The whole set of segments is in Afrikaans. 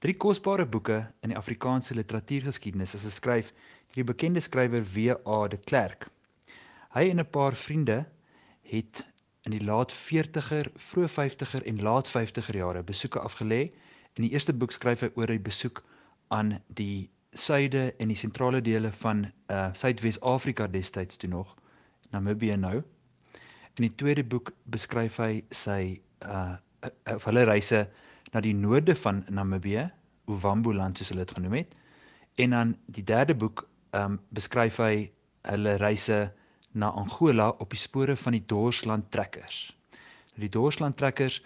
Drie kosbare boeke in die Afrikaanse literatuurgeskiedenis is geskryf deur die bekende skrywer W.A. de Klerk. Hy en 'n paar vriende het in die laat 40er, vroeë 50er en laat 50er jare besoeke afgelê. In die eerste boek skryf hy oor die besoek aan die suide en die sentrale dele van uh Suidwes-Afrika destyds toe nog, Namibië nou. In die tweede boek beskryf hy sy uh of hulle reise na die noorde van Namibië, Ovamboland soos hulle dit genoem het. En dan die derde boek ehm um, beskryf hy hulle reise na Angola op die spore van die Dorsland trekkers. Die Dorsland trekkers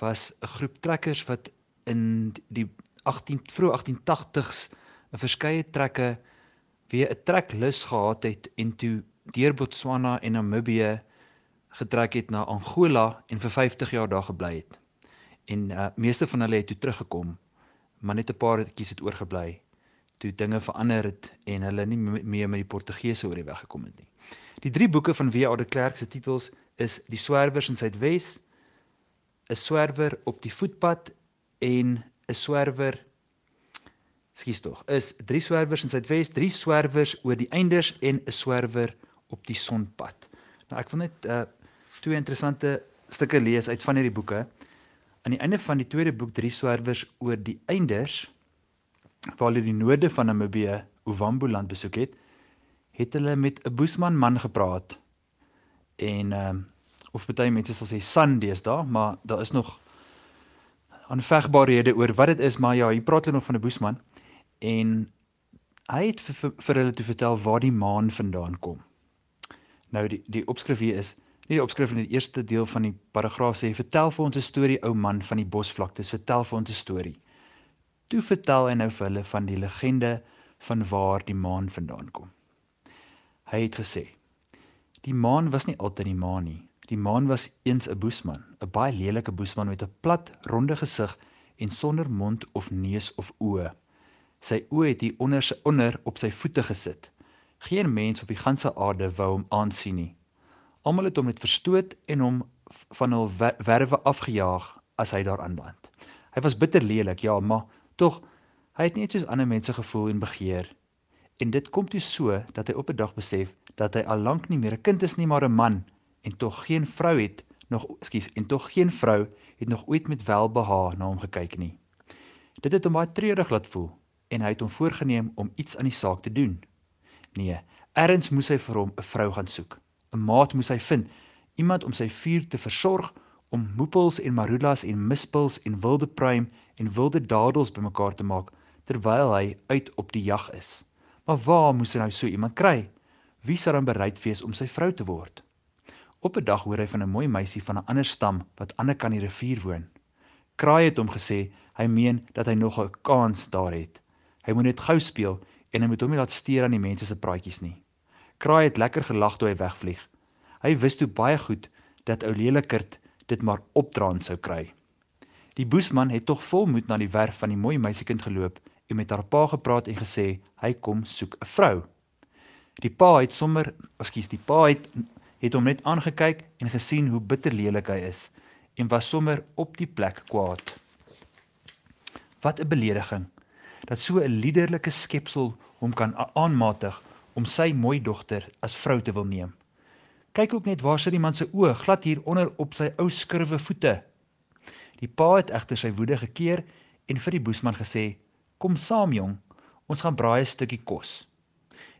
was 'n groep trekkers wat in die 18 vroeg 1880s 'n verskeie trekke weer 'n treklus gehad het en toe deur Botswana en Namibië getrek het na Angola en vir 50 jaar daar gebly het en uh, meeste van hulle het toe teruggekom maar net 'n paar etjies het oorgebly toe dinge verander het en hulle nie meer met die Portugese oor die weg gekom het nie. Die drie boeke van W.A. de Klerk se titels is Die swerwers in Suidwes, 'n swerwer op die voetpad en 'n swerwer Skus tog, is drie swerwers in Suidwes, drie swerwers oor die einders en 'n swerwer op die sonpad. Nou ek wil net uh twee interessante stukke lees uit van hierdie boeke. Aan die einde van die tweede boek Drie swerwers oor die einders waar hulle die noorde van Namibië, Ovamboland besoek het, het hulle met 'n Boesman man gepraat. En ehm uh, of baie mense sal sê San deesdae, maar daar is nog aanvegbarehede oor wat dit is, maar ja, hier praat hulle nog van 'n Boesman en hy het vir, vir, vir hulle toe vertel waar die maan vandaan kom. Nou die die opskrif hier is Nie die opskrif in die eerste deel van die paragraaf sê vertel vir ons 'n storie ou man van die bosvlaktes, vertel vir ons 'n storie. Toe vertel hy nou vir hulle van die legende van waar die maan vandaan kom. Hy het gesê: Die maan was nie altyd die maan nie. Die maan was eens 'n boesman, 'n baie lelike boesman met 'n plat, ronde gesig en sonder mond of neus of oë. Sy oë het hier onder sy onder op sy voete gesit. Geen mens op die ganse aarde wou hom aansien nie. Almal het hom net verstoot en hom van hul werwe afgejaag as hy daar aanland. Hy was bitter lelik, ja, maar tog hy het net soos ander mense gevoel en begeer. En dit kom toe so dat hy op 'n dag besef dat hy al lank nie meer 'n kind is nie, maar 'n man en tog geen vrou het nog, ekskuus, en tog geen vrou het nog ooit met welbehae na hom gekyk nie. Dit het hom baie treurig laat voel en hy het hom voorgenem om iets aan die saak te doen. Nee, erns moes hy vir hom 'n vrou gaan soek. 'n maat moes hy vind, iemand om sy vuur te versorg, om moepels en marulas en mispels en wilde pruim en wilde dadels bymekaar te maak terwyl hy uit op die jag is. Maar waar moes hy nou so iemand kry? Wie sou dan bereid wees om sy vrou te word? Op 'n dag hoor hy van 'n mooi meisie van 'n ander stam wat aan die kant die rivier woon. Kraai het hom gesê hy meen dat hy nog 'n kans daar het. Hy moet net gou speel en hy moet hom nie laat steur aan die mense se praatjies nie. Kraai het lekker gelag toe hy wegvlieg. Hy wist toe baie goed dat ou lelikert dit maar opdraan sou kry. Die boesman het tog volmoed na die werf van die mooi meisiekind geloop en met haar pa gepraat en gesê hy kom soek 'n vrou. Die pa het sommer, ekskuus, die pa het het hom net aangekyk en gesien hoe bitter lelik hy is en was sommer op die plek kwaad. Wat 'n belediging dat so 'n liderlike skepsel hom kan aanmatig om sy mooi dogter as vrou te wil neem. Kyk ook net waar sit die man se oë glad hier onder op sy ou skurwe voete. Die pa het egter sy woede gekeer en vir die boesman gesê: "Kom saam jong, ons gaan braai 'n stukkie kos."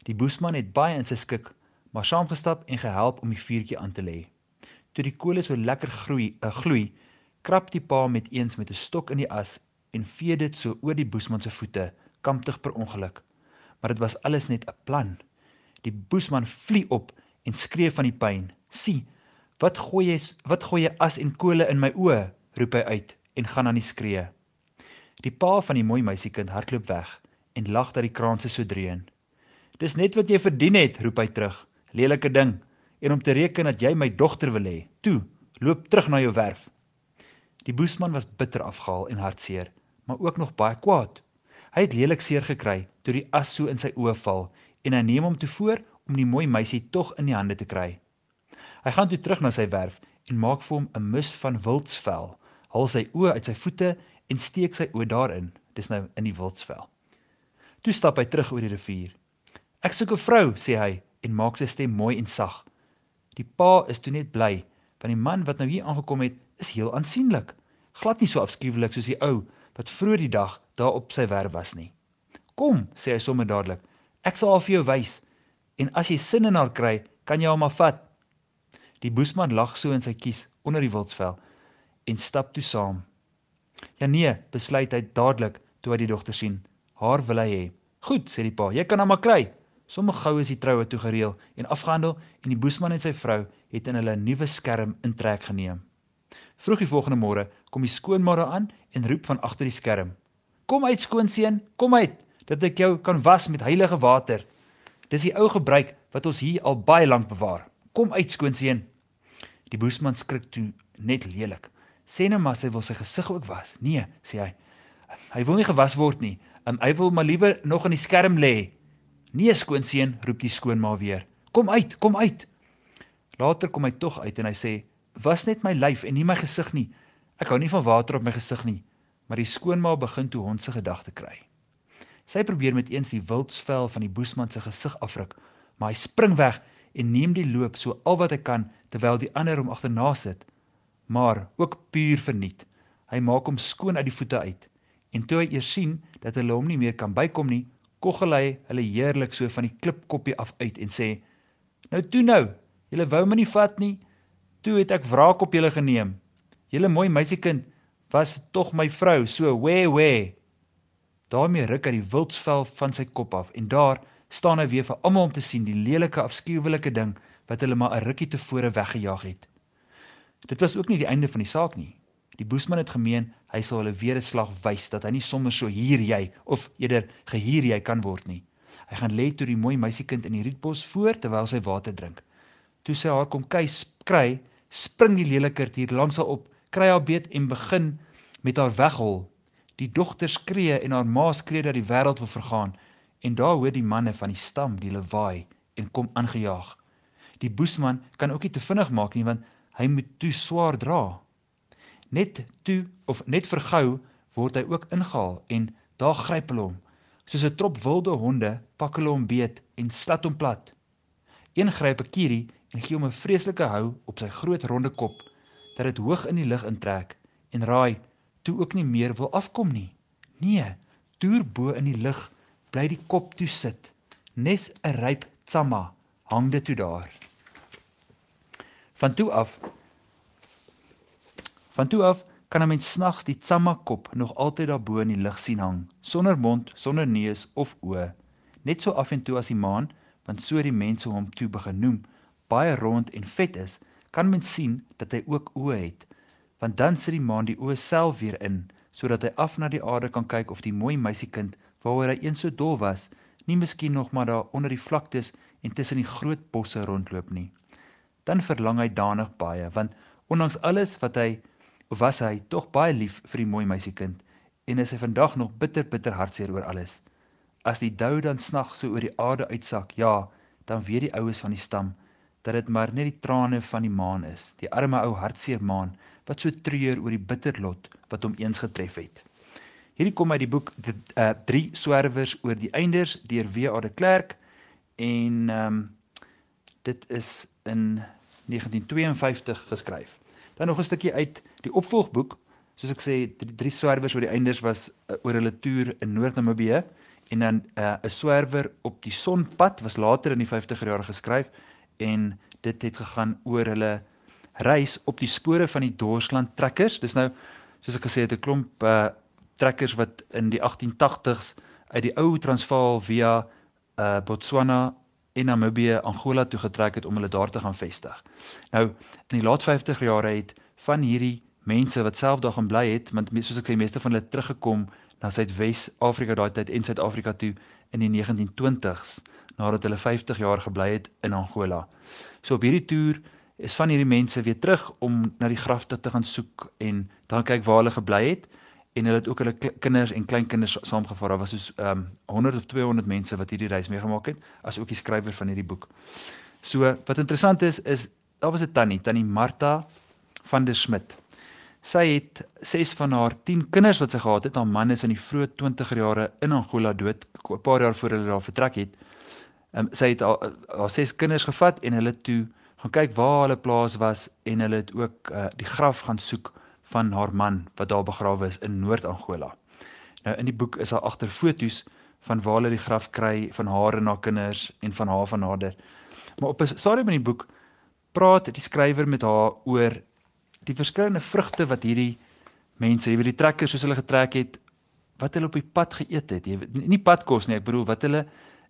Die boesman het baie in sy skik, maar saamgestap en gehelp om die vuurtjie aan te lê. Toe die kole so lekker groei, 'n uh, gloei, krap die pa met eens met 'n stok in die as en vee dit so oor die boesman se voete, kamptig per ongeluk maar dit was alles net 'n plan. Die boesman vlieg op en skree van die pyn. "Sien, wat gooi jy wat gooi jy as en kole in my oë?" roep hy uit en gaan aan die skree. Die pa van die mooi meisiekind hardloop weg en lag dat die kraanse so dreun. "Dis net wat jy verdien het," roep hy terug. "Lelike ding, en om te reken dat jy my dogter wil hê. Toe, loop terug na jou werf." Die boesman was bitter afgehaal en hartseer, maar ook nog baie kwaad. Hy het lelik seer gekry toe die as so in sy oë val en hy neem hom toe voor om die mooi meisie tog in die hande te kry. Hy gaan toe terug na sy werf en maak vir hom 'n mus van wildsvel, haal sy oë uit sy voete en steek sy oë daarin. dis nou in die wildsvel. Toe stap hy terug oor die rivier. Ek soek 'n vrou, sê hy en maak sy stem mooi en sag. Die pa is toe net bly, want die man wat nou hier aangekom het, is heel aansienlik. Glad nie so afskuwelik soos die ou wat vroeër die dag daar op sy werf was nie. Kom, sê hy sommer dadelik. Ek sal haar vir jou wys en as jy sin in haar kry, kan jy haar maar vat. Die boesman lag so in sy kies onder die wildsvel en stap toe saam. Ja nee, besluit hy dadelik toe hy die dogter sien. Haar wil hy hê. Goed, sê die pa, jy kan haar maar kry. Sommige gou is die troue toe gereël en afgehandel en die boesman en sy vrou het in hulle nuwe skerm intrek geneem. Vroeg die volgende môre kom die skoonma daar aan en roep van agter die skerm: "Kom uit skoonseun, kom uit, dat ek jou kan was met heilige water." Dis die ou gebruik wat ons hier al baie lank bewaar. Kom uit skoonseun. Die boesman skrik toe net lelik. Sê nou maar sy wil sy gesig ook was. Nee, sê hy. Hy wil nie gewas word nie. Um, hy wil maar liewer nog in die skerm lê. Nee skoonseun, roep die skoonma weer. Kom uit, kom uit. Later kom hy tog uit en hy sê: "Was net my lyf en nie my gesig nie. Ek hou nie van water op my gesig nie." Maar die skoonma begin toe hondse gedagte kry. Sy probeer met eens die wildsvel van die boesman se gesig afruk, maar hy spring weg en neem die loop so al wat hy kan terwyl die ander hom agterna sit. Maar ook puur verniet. Hy maak hom skoon uit die voete uit. En toe hy eers sien dat hulle hom nie meer kan bykom nie, koggel hy hulle heerlik so van die klipkoppie af uit en sê: "Nou toe nou, julle wou my nie vat nie. Toe het ek wraak op julle geneem. Julle mooi meisiekind was tog my vrou, so wê wê." Daarmee ruk hy die wildsvel van sy kop af en daar staan hy weer vir almal om te sien die lelike afskuwelike ding wat hulle maar 'n rukkie tevore weggejaag het. Dit was ook nie die einde van die saak nie. Die boesman het gemeen hy sal hulle weer 'n slag wys dat hy nie sommer so hier jy of eerder gehuur jy kan word nie. Hy gaan lê toe die mooi meisiekind in die rietbos voor terwyl sy water drink. Toe sy haar kom kuis kry, spring die leliker hier langs haar op, kry haar beet en begin met haar weghol Die dogter skree en haar ma skree dat die wêreld wil vergaan en daar hoor die manne van die stam die lawaai en kom aangejaag. Die boesman kan ook nie te vinnig maak nie want hy moet toe swaar dra. Net toe of net vergou word hy ook ingehaal en daar gryp hulle hom. Soos 'n trop wilde honde pak hulle hom beet en slat hom plat. Een gryp 'n kierie en gee hom 'n vreeslike hou op sy groot ronde kop dat dit hoog in die lug intrek en raai toe ook nie meer wil afkom nie. Nee, toer bo in die lug, bly die kop toe sit. Nes 'n ryp tsamma hang dit toe daar. Van toe af Van toe af kan 'n mens snags die tsamma kop nog altyd daar bo in die lug sien hang, sonder mond, sonder neus of oë. Net so af en toe as die maan, want so die mense hom toe begin noem, baie rond en vet is, kan mens sien dat hy ook oë het want dan sit die maan die oë self weer in sodat hy af na die aarde kan kyk of die mooi meisiekind waaroor hy eens so dol was nie miskien nog maar daar onder die vlaktes en tussen die groot bosse rondloop nie. Dan verlang hy danig baie want ondanks alles wat hy of was hy tog baie lief vir die mooi meisiekind en is hy vandag nog bitter bitter hartseer oor alles. As die dou dan snag so oor die aarde uitsak ja dan weet die oues van die stam dat dit maar net die trane van die maan is die arme ou hartseer maan wat so treur oor die bitter lot wat hom eens getref het. Hierdie kom uit die boek die uh, drie swerwers oor die einders deur W.A. de Klerk en ehm um, dit is in 1952 geskryf. Dan nog 'n stukkie uit die opvolgboek, soos ek sê, die drie swerwers oor die einders was uh, oor hulle toer in Noord-Namibië en dan eh, 'n uh, swerwer op die sonpad was later in die 50er jare geskryf en dit het gegaan oor hulle reis op die spore van die Dorsland trekkers. Dis nou soos ek gesê het 'n klomp uh trekkers wat in die 1880s uit die ou Transvaal via uh Botswana en Namibië Angola toe getrek het om hulle daar te gaan vestig. Nou in die laat 50er jare het van hierdie mense wat self daar gaan bly het, want soos ek sê meeste van hulle teruggekom na Suidwes-Afrika daai tyd en Suid-Afrika toe in die 1920s nadat hulle 50 jaar gebly het in Angola. So op hierdie toer is van hierdie mense weer terug om na die grafte te gaan soek en dan kyk waar hulle gebly het en hulle het ook hulle kinders en kleinkinders saamgevat. Daar was soos um 100 of 200 mense wat hierdie reis meegemaak het, as ook die skrywer van hierdie boek. So wat interessant is is daar was 'n tannie, tannie Martha van der Smit. Sy het 6 van haar 10 kinders wat sy gehad het, haar man is in die vroeë 20er jare in Angola dood, 'n paar jaar voor hulle daar vertrek het. Um, sy het haar, haar 6 kinders gevat en hulle toe gaan kyk waar hulle plaas was en hulle het ook uh, die graf gaan soek van haar man wat daar begrawe is in Noord-Angola. Nou in die boek is daar agter foto's van waar hulle die graf kry van haar en haar kinders en van haar van nader. Maar op 'n stadium in die boek praat die skrywer met haar oor die verskillende vrugte wat hierdie mense, jy weet die trekkers soos hulle getrek het, wat hulle op die pad geëet het. Jy weet nie padkos nie, ek bedoel wat hulle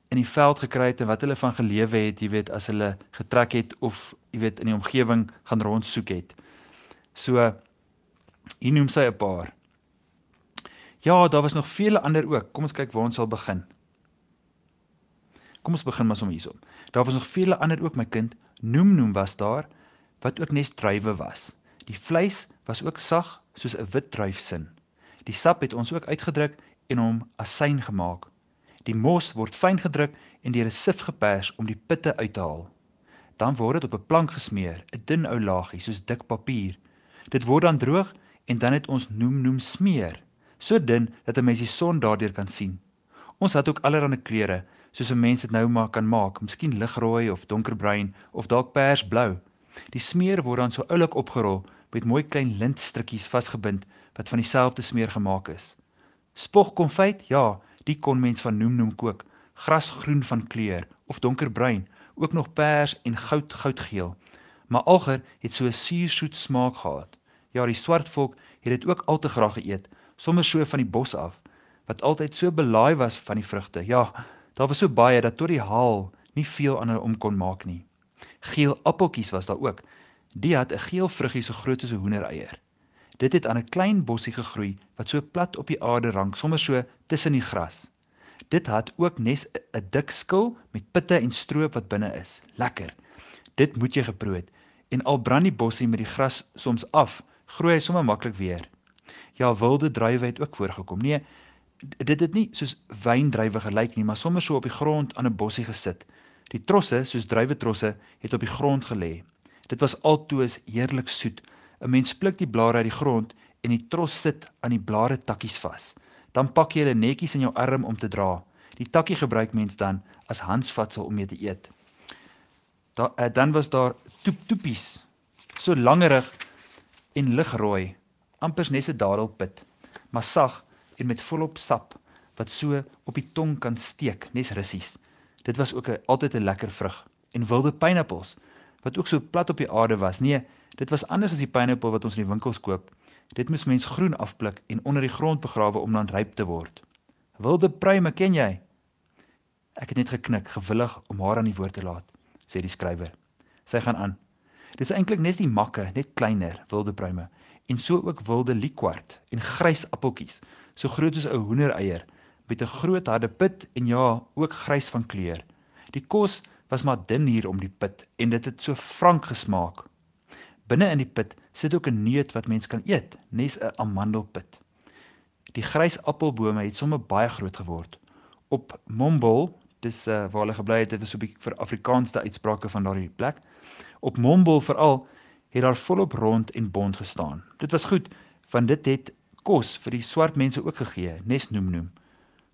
in die veld gekry het en wat hulle van gelewe het, jy weet as hulle getrek het of jy weet in die omgewing gaan rondsoek het. So Hier noem sy 'n paar. Ja, daar was nog vele ander ook. Kom ons kyk waar ons sal begin. Kom ons begin maar sommer hierop. Daar was nog vele ander ook, my kind. Noem noem was daar wat ook nes druiwe was. Die vleis was ook sag soos 'n wit druifsin. Die sap het ons ook uitgedruk en hom asyn gemaak. Die mos word fyn gedruk en deur 'n sif gepers om die pitte uit te haal. Dan word dit op 'n plank gesmeer, 'n dun ou laagie soos dik papier. Dit word dan droog en dan het ons noem noem smeer so dun dat 'n mens die son daardeur kan sien. Ons het ook allerlei kleure soos 'n mens dit nou maar kan maak, miskien ligrooi of donkerbruin of dalk persblou. Die smeer word dan so oulik opgerol met mooi klein lintstrikkies vasgebind wat van dieselfde smeer gemaak is. Spogkonfyt, ja, die kon mens van noem noem kook, grasgroen van kleur of donkerbruin, ook nog pers en goud goudgeel. Maar alger het so 'n suursoet smaak gehad. Ja, die swart volk het dit ook al te graag geëet, sommer so van die bos af, wat altyd so belaai was van die vrugte. Ja, daar was so baie dat tot die haal nie veel hulle om kon maak nie. Geel appeltjies was daar ook. Die het 'n geel vruggie so groot soos 'n hoendereier. Dit het aan 'n klein bossie gegroei wat so plat op die aarde rank, sommer so tussen die gras. Dit het ook nes 'n dik skil met pitte en stroop wat binne is. Lekker. Dit moet jy geproe het. En al brand die bossie met die gras soms af, groei hy sommer maklik weer. Ja, wilde druiwe het ook voorgekom. Nee, dit het nie soos wyndruiwe gelyk nie, maar sommer so op die grond aan 'n bossie gesit. Die trosse, soos druiwetrosse, het op die grond gelê. Dit was altoos heerlik soet. 'n Mens pluk die blare uit die grond en die tros sit aan die blare takkies vas. Dan pak jy hulle netjies in jou arm om te dra. Die takkie gebruik mens dan as handsvatsel om mee te eet. Da, uh, dan was daar toep toepies. So langerig en ligrooi, amper nes 'n dadelpit, maar sag en met volop sap wat so op die tong kan steek, nes russies. Dit was ook 'n altyd 'n lekker vrug en wilde pineappels wat ook so plat op die aarde was. Nee, dit was anders as die pineappel wat ons in die winkels koop. Dit moes mens groen afpluk en onder die grond begrawe om dan ryp te word. Wilde pruime, ken jy? Ek het net geknik, gewillig om haar aan die woord te laat, sê die skrywer. Sy gaan aan. Dis eintlik net die makke, net kleiner wilde pruime en so ook wilde liekwart en grys appeltjies, so groot soos 'n hoendereier met 'n groot harde pit en ja, ook grys van kleur. Die kos was maar dun hier om die pit en dit het so frank gesmaak. Binne in die pit sit ook 'n neut wat mens kan eet, nes 'n amandelpit. Die grys appelbome het sommer baie groot geword. Op Mombol, dis uh, waar hulle gebly het, dit was op die vir Afrikaanse uitsprake van daardie plek op Mombol veral het daar volop rond en bond gestaan. Dit was goed want dit het kos vir die swart mense ook gegee, nes noem noem.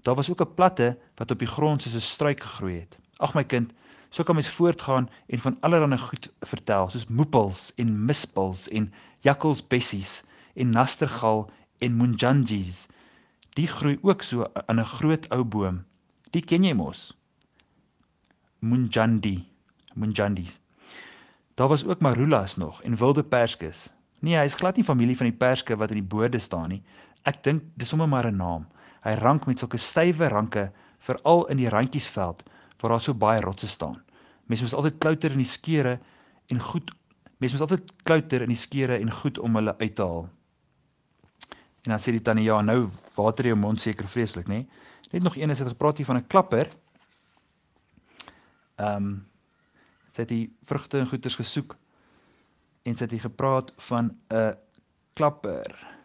Daar was ook 'n platte wat op die grond soos 'n struik gegroei het. Ag my kind, so kan mens voortgaan en van allerlei goed vertel, soos moepels en mispels en jakkalsbessies en nastergal en munjanjis. Die groei ook so aan 'n groot ou boom. Die ken jy mos. Munjandi, munjandis. Daar was ook marulas nog en wilde perskes. Nee, hy is glad nie familie van die perske wat in die bode staan nie. Ek dink dis sommer maar 'n naam. Hy rank met sulke stywe ranke veral in die randjiesveld waar daar so baie rotse staan. Mense moet altyd klouter in die skere en goed mense moet altyd klouter in die skere en goed om hulle uit te haal. En dan sê die tannie ja, nou water jou mond seker vreeslik, nê? Net nog een is dit gepraat hier van 'n klapper. Ehm um, sy het die vrugte en goeders gesoek en sy het hier gepraat van 'n klapper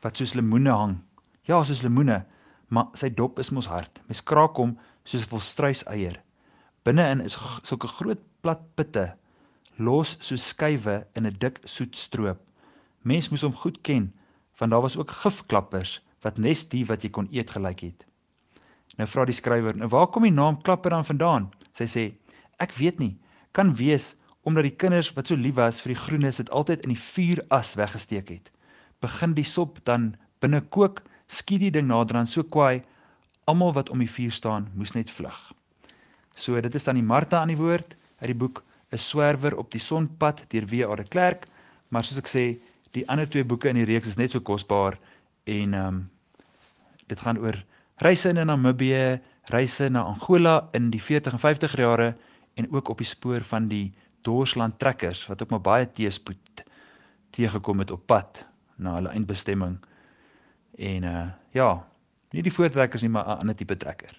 wat soos lemoene hang. Ja, soos lemoene, maar sy dop is mos hard. Mens kraak hom soos 'n volstruiseier. Binne-in is sulke groot plat pitte los soos skywe in 'n dik soet stroop. Mens moes hom goed ken, want daar was ook gifklappers wat nes die wat jy kon eet gelyk het. Nou vra die skrywer, "Nou waar kom die naam Klapper dan vandaan?" Sy sê, "Ek weet nie. Kan wees omdat die kinders wat so lief was vir die groenes dit altyd in die vuuras weggesteek het. Begin die sop dan binne kook, skiet die ding naderhand so kwaai, almal wat om die vuur staan, moes net vlug." So dit is dan die Martha aan die woord uit die boek 'n swerwer op die sonpad deur W.A. de Klerk, maar soos ek sê, die ander twee boeke in die reeks is net so kosbaar en ehm um, dit gaan oor reise in Namibië, reise na Angola in die 40 en 50 jare en ook op die spoor van die Dorsland trekkers wat ook maar baie teëspoed teëgekom het op pad na hulle eindbestemming. En uh ja, nie die voortrekkers nie, maar 'n ander tipe trekker.